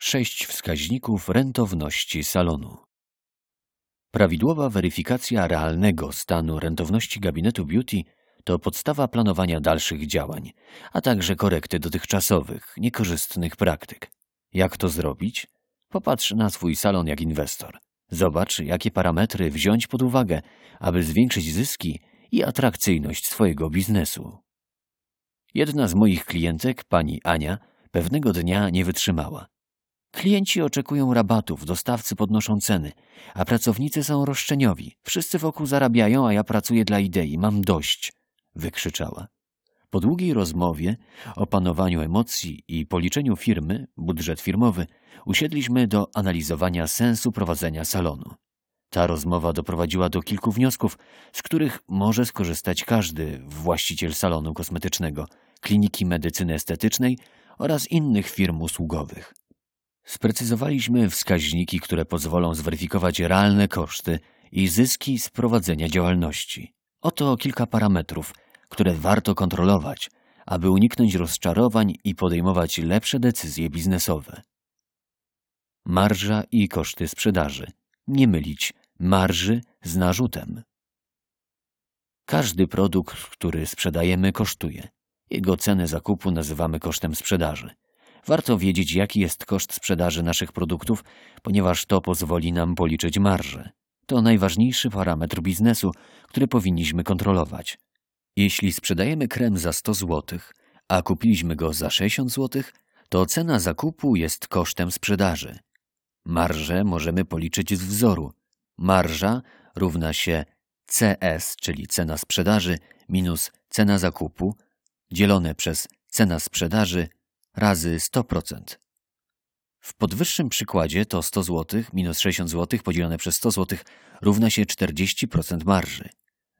Sześć wskaźników rentowności salonu. Prawidłowa weryfikacja realnego stanu rentowności gabinetu beauty to podstawa planowania dalszych działań, a także korekty dotychczasowych, niekorzystnych praktyk. Jak to zrobić? Popatrz na swój salon jak inwestor. Zobacz, jakie parametry wziąć pod uwagę, aby zwiększyć zyski i atrakcyjność swojego biznesu. Jedna z moich klientek, pani Ania, pewnego dnia nie wytrzymała. Klienci oczekują rabatów, dostawcy podnoszą ceny, a pracownicy są roszczeniowi. Wszyscy wokół zarabiają, a ja pracuję dla idei. Mam dość, wykrzyczała. Po długiej rozmowie, opanowaniu emocji i policzeniu firmy, budżet firmowy, usiedliśmy do analizowania sensu prowadzenia salonu. Ta rozmowa doprowadziła do kilku wniosków, z których może skorzystać każdy właściciel salonu kosmetycznego, kliniki medycyny estetycznej oraz innych firm usługowych. Sprecyzowaliśmy wskaźniki, które pozwolą zweryfikować realne koszty i zyski z prowadzenia działalności. Oto kilka parametrów, które warto kontrolować, aby uniknąć rozczarowań i podejmować lepsze decyzje biznesowe. Marża i koszty sprzedaży. Nie mylić marży z narzutem. Każdy produkt, który sprzedajemy, kosztuje. Jego cenę zakupu nazywamy kosztem sprzedaży. Warto wiedzieć, jaki jest koszt sprzedaży naszych produktów, ponieważ to pozwoli nam policzyć marżę. To najważniejszy parametr biznesu, który powinniśmy kontrolować. Jeśli sprzedajemy krem za 100 zł, a kupiliśmy go za 60 zł, to cena zakupu jest kosztem sprzedaży. Marżę możemy policzyć z wzoru. Marża równa się CS, czyli cena sprzedaży, minus cena zakupu, dzielone przez cena sprzedaży razy 100%. W podwyższym przykładzie to 100 zł minus 60 zł podzielone przez 100 zł równa się 40% marży.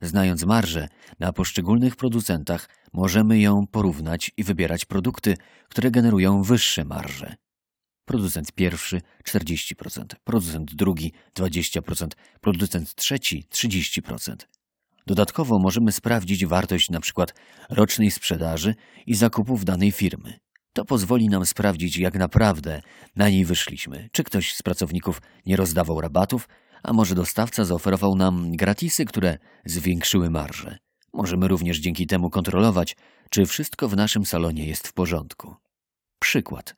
Znając marżę na poszczególnych producentach, możemy ją porównać i wybierać produkty, które generują wyższe marże. Producent pierwszy 40%, producent drugi 20%, producent trzeci 30%. Dodatkowo możemy sprawdzić wartość np. rocznej sprzedaży i zakupów danej firmy. To pozwoli nam sprawdzić, jak naprawdę na niej wyszliśmy. Czy ktoś z pracowników nie rozdawał rabatów, a może dostawca zaoferował nam gratisy, które zwiększyły marżę. Możemy również dzięki temu kontrolować, czy wszystko w naszym salonie jest w porządku. Przykład.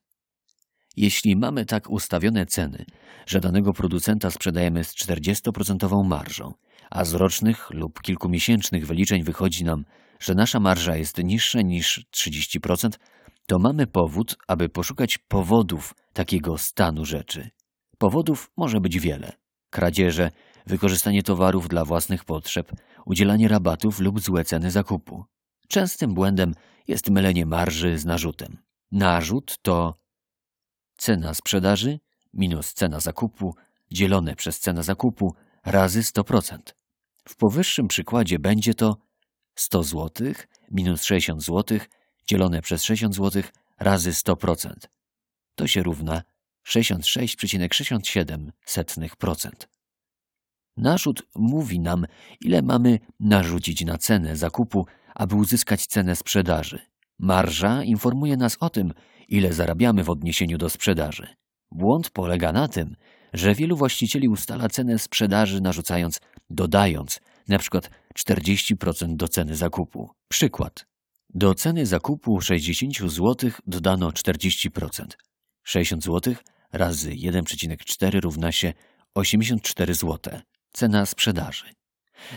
Jeśli mamy tak ustawione ceny, że danego producenta sprzedajemy z 40% marżą, a z rocznych lub kilkumiesięcznych wyliczeń wychodzi nam, że nasza marża jest niższa niż 30%, to mamy powód, aby poszukać powodów takiego stanu rzeczy. Powodów może być wiele: kradzieże, wykorzystanie towarów dla własnych potrzeb, udzielanie rabatów lub złe ceny zakupu. Częstym błędem jest mylenie marży z narzutem. Narzut to cena sprzedaży minus cena zakupu dzielone przez cenę zakupu razy 100%. W powyższym przykładzie będzie to 100 zł minus 60 zł dzielone przez 60 zł razy 100%. To się równa 66,67%. Narzut mówi nam, ile mamy narzucić na cenę zakupu, aby uzyskać cenę sprzedaży. Marża informuje nas o tym, ile zarabiamy w odniesieniu do sprzedaży. Błąd polega na tym, że wielu właścicieli ustala cenę sprzedaży narzucając, dodając np. 40% do ceny zakupu. Przykład. Do ceny zakupu 60 zł dodano 40%. 60 zł razy 1,4 równa się 84 zł. Cena sprzedaży.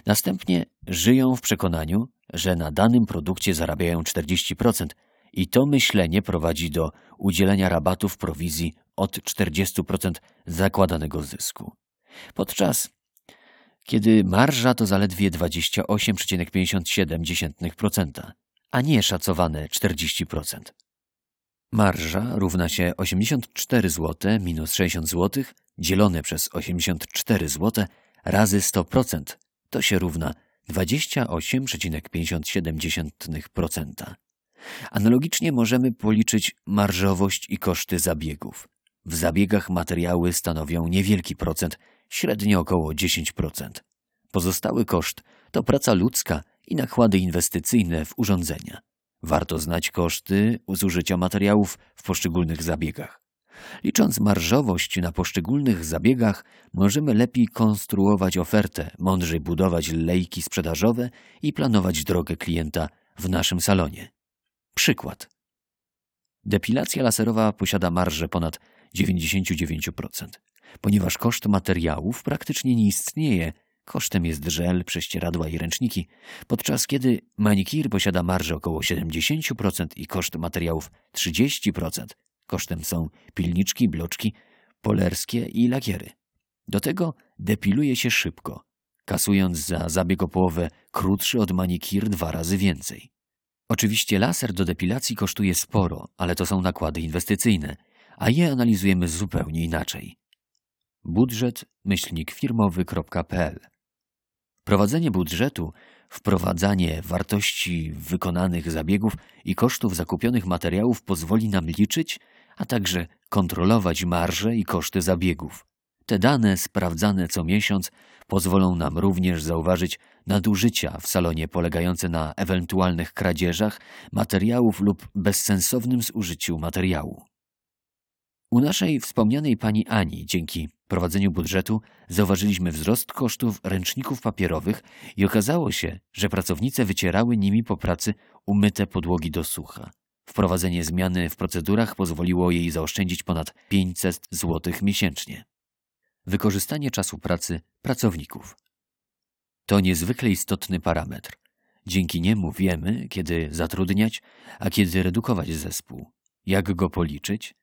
Następnie żyją w przekonaniu, że na danym produkcie zarabiają 40% i to myślenie prowadzi do udzielenia rabatów prowizji od 40% zakładanego zysku. Podczas kiedy marża to zaledwie 28,57% a nie szacowane 40%. Marża równa się 84 zł minus 60 zł dzielone przez 84 zł razy 100%. To się równa 28,57%. Analogicznie możemy policzyć marżowość i koszty zabiegów. W zabiegach materiały stanowią niewielki procent, średnio około 10%. Pozostały koszt to praca ludzka i nakłady inwestycyjne w urządzenia. Warto znać koszty zużycia materiałów w poszczególnych zabiegach. Licząc marżowość na poszczególnych zabiegach, możemy lepiej konstruować ofertę, mądrzej budować lejki sprzedażowe i planować drogę klienta w naszym salonie. Przykład. Depilacja laserowa posiada marżę ponad 99%. Ponieważ koszt materiałów praktycznie nie istnieje, kosztem jest żel, prześcieradła i ręczniki, podczas kiedy manikir posiada marżę około 70% i koszt materiałów 30%. Kosztem są pilniczki, bloczki, polerskie i lakiery. Do tego depiluje się szybko, kasując za zabieg o połowę krótszy od manikir dwa razy więcej. Oczywiście laser do depilacji kosztuje sporo, ale to są nakłady inwestycyjne, a je analizujemy zupełnie inaczej. Budżet myślnik firmowy.pl Prowadzenie budżetu, wprowadzanie wartości wykonanych zabiegów i kosztów zakupionych materiałów pozwoli nam liczyć, a także kontrolować marże i koszty zabiegów. Te dane sprawdzane co miesiąc pozwolą nam również zauważyć nadużycia w salonie polegające na ewentualnych kradzieżach materiałów lub bezsensownym zużyciu materiału. U naszej wspomnianej pani Ani dzięki prowadzeniu budżetu zauważyliśmy wzrost kosztów ręczników papierowych i okazało się, że pracownice wycierały nimi po pracy umyte podłogi do sucha. Wprowadzenie zmiany w procedurach pozwoliło jej zaoszczędzić ponad 500 zł miesięcznie. Wykorzystanie czasu pracy pracowników. To niezwykle istotny parametr. Dzięki niemu wiemy, kiedy zatrudniać, a kiedy redukować zespół, jak go policzyć.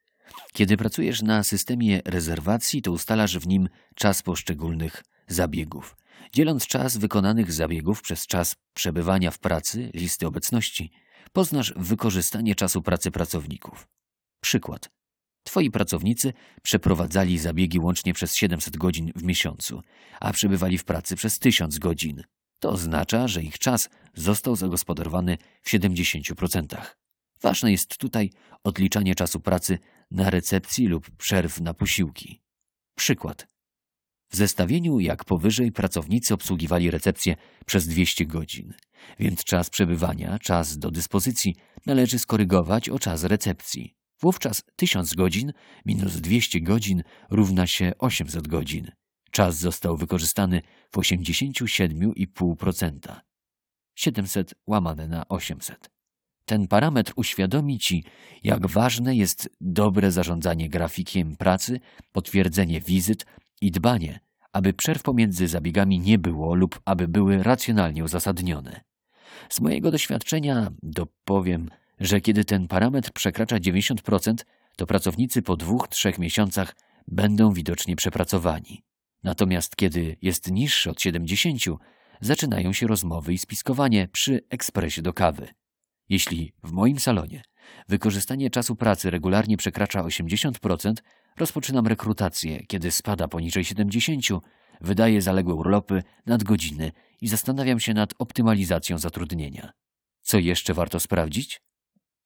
Kiedy pracujesz na systemie rezerwacji, to ustalasz w nim czas poszczególnych zabiegów. Dzieląc czas wykonanych zabiegów przez czas przebywania w pracy, listy obecności, poznasz wykorzystanie czasu pracy pracowników. Przykład. Twoi pracownicy przeprowadzali zabiegi łącznie przez 700 godzin w miesiącu, a przebywali w pracy przez 1000 godzin. To oznacza, że ich czas został zagospodarowany w 70%. Ważne jest tutaj odliczanie czasu pracy na recepcji lub przerw na posiłki. Przykład. W zestawieniu jak powyżej pracownicy obsługiwali recepcję przez 200 godzin, więc czas przebywania, czas do dyspozycji należy skorygować o czas recepcji. Wówczas 1000 godzin minus 200 godzin równa się 800 godzin. Czas został wykorzystany w 87,5%. 700 łamane na 800. Ten parametr uświadomi Ci, jak ważne jest dobre zarządzanie grafikiem pracy, potwierdzenie wizyt i dbanie, aby przerw pomiędzy zabiegami nie było lub aby były racjonalnie uzasadnione. Z mojego doświadczenia dopowiem, że kiedy ten parametr przekracza 90%, to pracownicy po dwóch, trzech miesiącach będą widocznie przepracowani. Natomiast kiedy jest niższy od 70, zaczynają się rozmowy i spiskowanie przy ekspresie do kawy. Jeśli w moim salonie wykorzystanie czasu pracy regularnie przekracza 80%, rozpoczynam rekrutację, kiedy spada poniżej 70%, wydaję zaległe urlopy, nadgodziny i zastanawiam się nad optymalizacją zatrudnienia. Co jeszcze warto sprawdzić?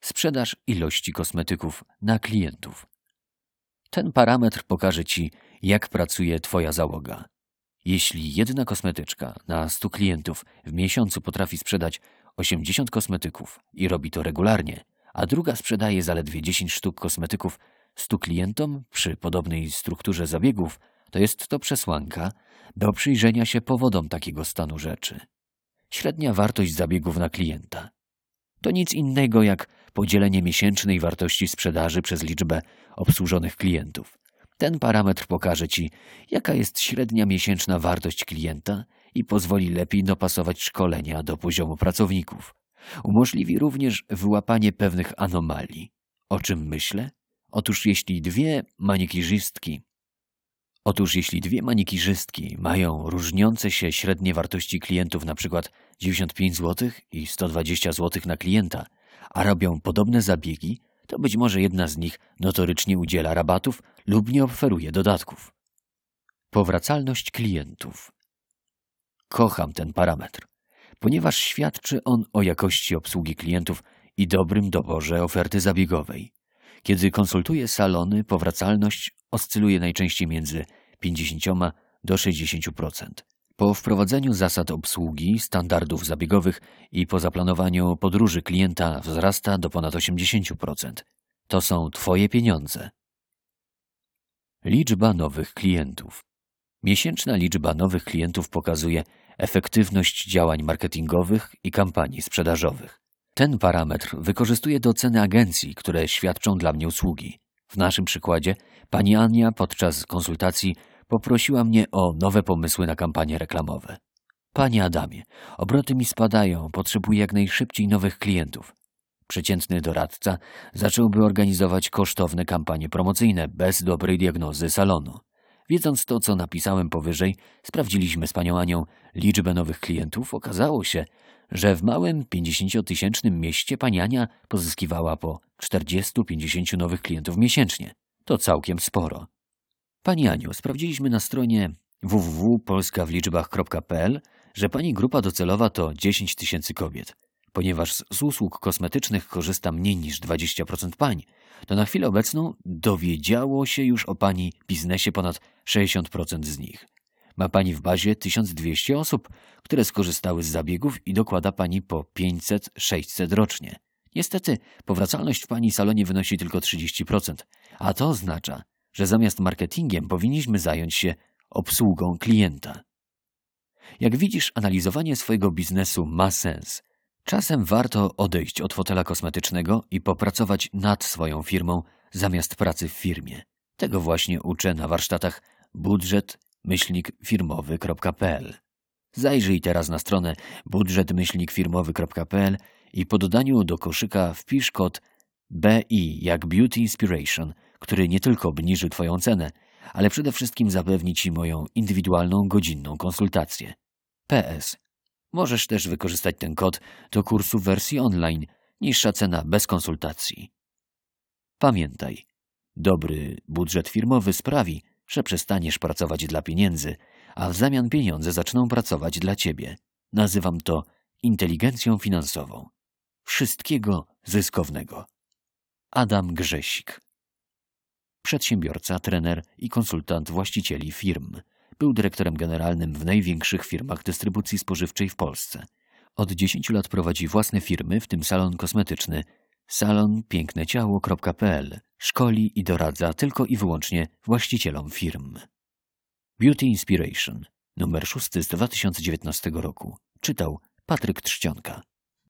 Sprzedaż ilości kosmetyków na klientów. Ten parametr pokaże Ci, jak pracuje Twoja załoga. Jeśli jedna kosmetyczka na 100 klientów w miesiącu potrafi sprzedać 80 kosmetyków i robi to regularnie, a druga sprzedaje zaledwie 10 sztuk kosmetyków 100 klientom przy podobnej strukturze zabiegów, to jest to przesłanka do przyjrzenia się powodom takiego stanu rzeczy. Średnia wartość zabiegów na klienta. To nic innego jak podzielenie miesięcznej wartości sprzedaży przez liczbę obsłużonych klientów. Ten parametr pokaże Ci, jaka jest średnia miesięczna wartość klienta i pozwoli lepiej dopasować szkolenia do poziomu pracowników. Umożliwi również wyłapanie pewnych anomalii. O czym myślę? Otóż jeśli dwie manikirzystki Otóż jeśli dwie manikirzystki mają różniące się średnie wartości klientów np. 95 zł i 120 zł na klienta, a robią podobne zabiegi, to być może jedna z nich notorycznie udziela rabatów lub nie oferuje dodatków. Powracalność klientów. Kocham ten parametr, ponieważ świadczy on o jakości obsługi klientów i dobrym doborze oferty zabiegowej. Kiedy konsultuję salony, powracalność oscyluje najczęściej między 50 do 60%. Po wprowadzeniu zasad obsługi, standardów zabiegowych i po zaplanowaniu podróży klienta wzrasta do ponad 80%. To są Twoje pieniądze. Liczba nowych klientów. Miesięczna liczba nowych klientów pokazuje efektywność działań marketingowych i kampanii sprzedażowych. Ten parametr wykorzystuję do ceny agencji, które świadczą dla mnie usługi. W naszym przykładzie pani Ania podczas konsultacji poprosiła mnie o nowe pomysły na kampanie reklamowe. Panie Adamie, obroty mi spadają, potrzebuję jak najszybciej nowych klientów. Przeciętny doradca zacząłby organizować kosztowne kampanie promocyjne bez dobrej diagnozy salonu. Wiedząc to, co napisałem powyżej, sprawdziliśmy z panią Anią liczbę nowych klientów. Okazało się, że w małym 50-tysięcznym mieście pani Ania pozyskiwała po 40-50 nowych klientów miesięcznie. To całkiem sporo. Pani Aniu, sprawdziliśmy na stronie www.polskawliczbach.pl, że pani grupa docelowa to 10 tysięcy kobiet. Ponieważ z usług kosmetycznych korzysta mniej niż 20% pań, to na chwilę obecną dowiedziało się już o pani biznesie ponad 60% z nich. Ma pani w bazie 1200 osób, które skorzystały z zabiegów i dokłada pani po 500-600 rocznie. Niestety, powracalność w pani salonie wynosi tylko 30%, a to oznacza, że zamiast marketingiem powinniśmy zająć się obsługą klienta. Jak widzisz, analizowanie swojego biznesu ma sens. Czasem warto odejść od fotela kosmetycznego i popracować nad swoją firmą zamiast pracy w firmie. Tego właśnie uczę na warsztatach budżet-firmowy.pl. Zajrzyj teraz na stronę budżet-firmowy.pl i po dodaniu do koszyka wpisz kod BI jak Beauty Inspiration, który nie tylko obniży Twoją cenę, ale przede wszystkim zapewni Ci moją indywidualną godzinną konsultację. PS. Możesz też wykorzystać ten kod do kursu w wersji online, niższa cena bez konsultacji. Pamiętaj, dobry budżet firmowy sprawi, że przestaniesz pracować dla pieniędzy, a w zamian pieniądze zaczną pracować dla ciebie. Nazywam to inteligencją finansową. Wszystkiego zyskownego. Adam Grzesik Przedsiębiorca, trener i konsultant właścicieli firm. Był dyrektorem generalnym w największych firmach dystrybucji spożywczej w Polsce. Od 10 lat prowadzi własne firmy, w tym salon kosmetyczny salonpiękneciało.pl. Szkoli i doradza tylko i wyłącznie właścicielom firm. Beauty Inspiration, numer 6 z 2019 roku. Czytał Patryk Trzcionka.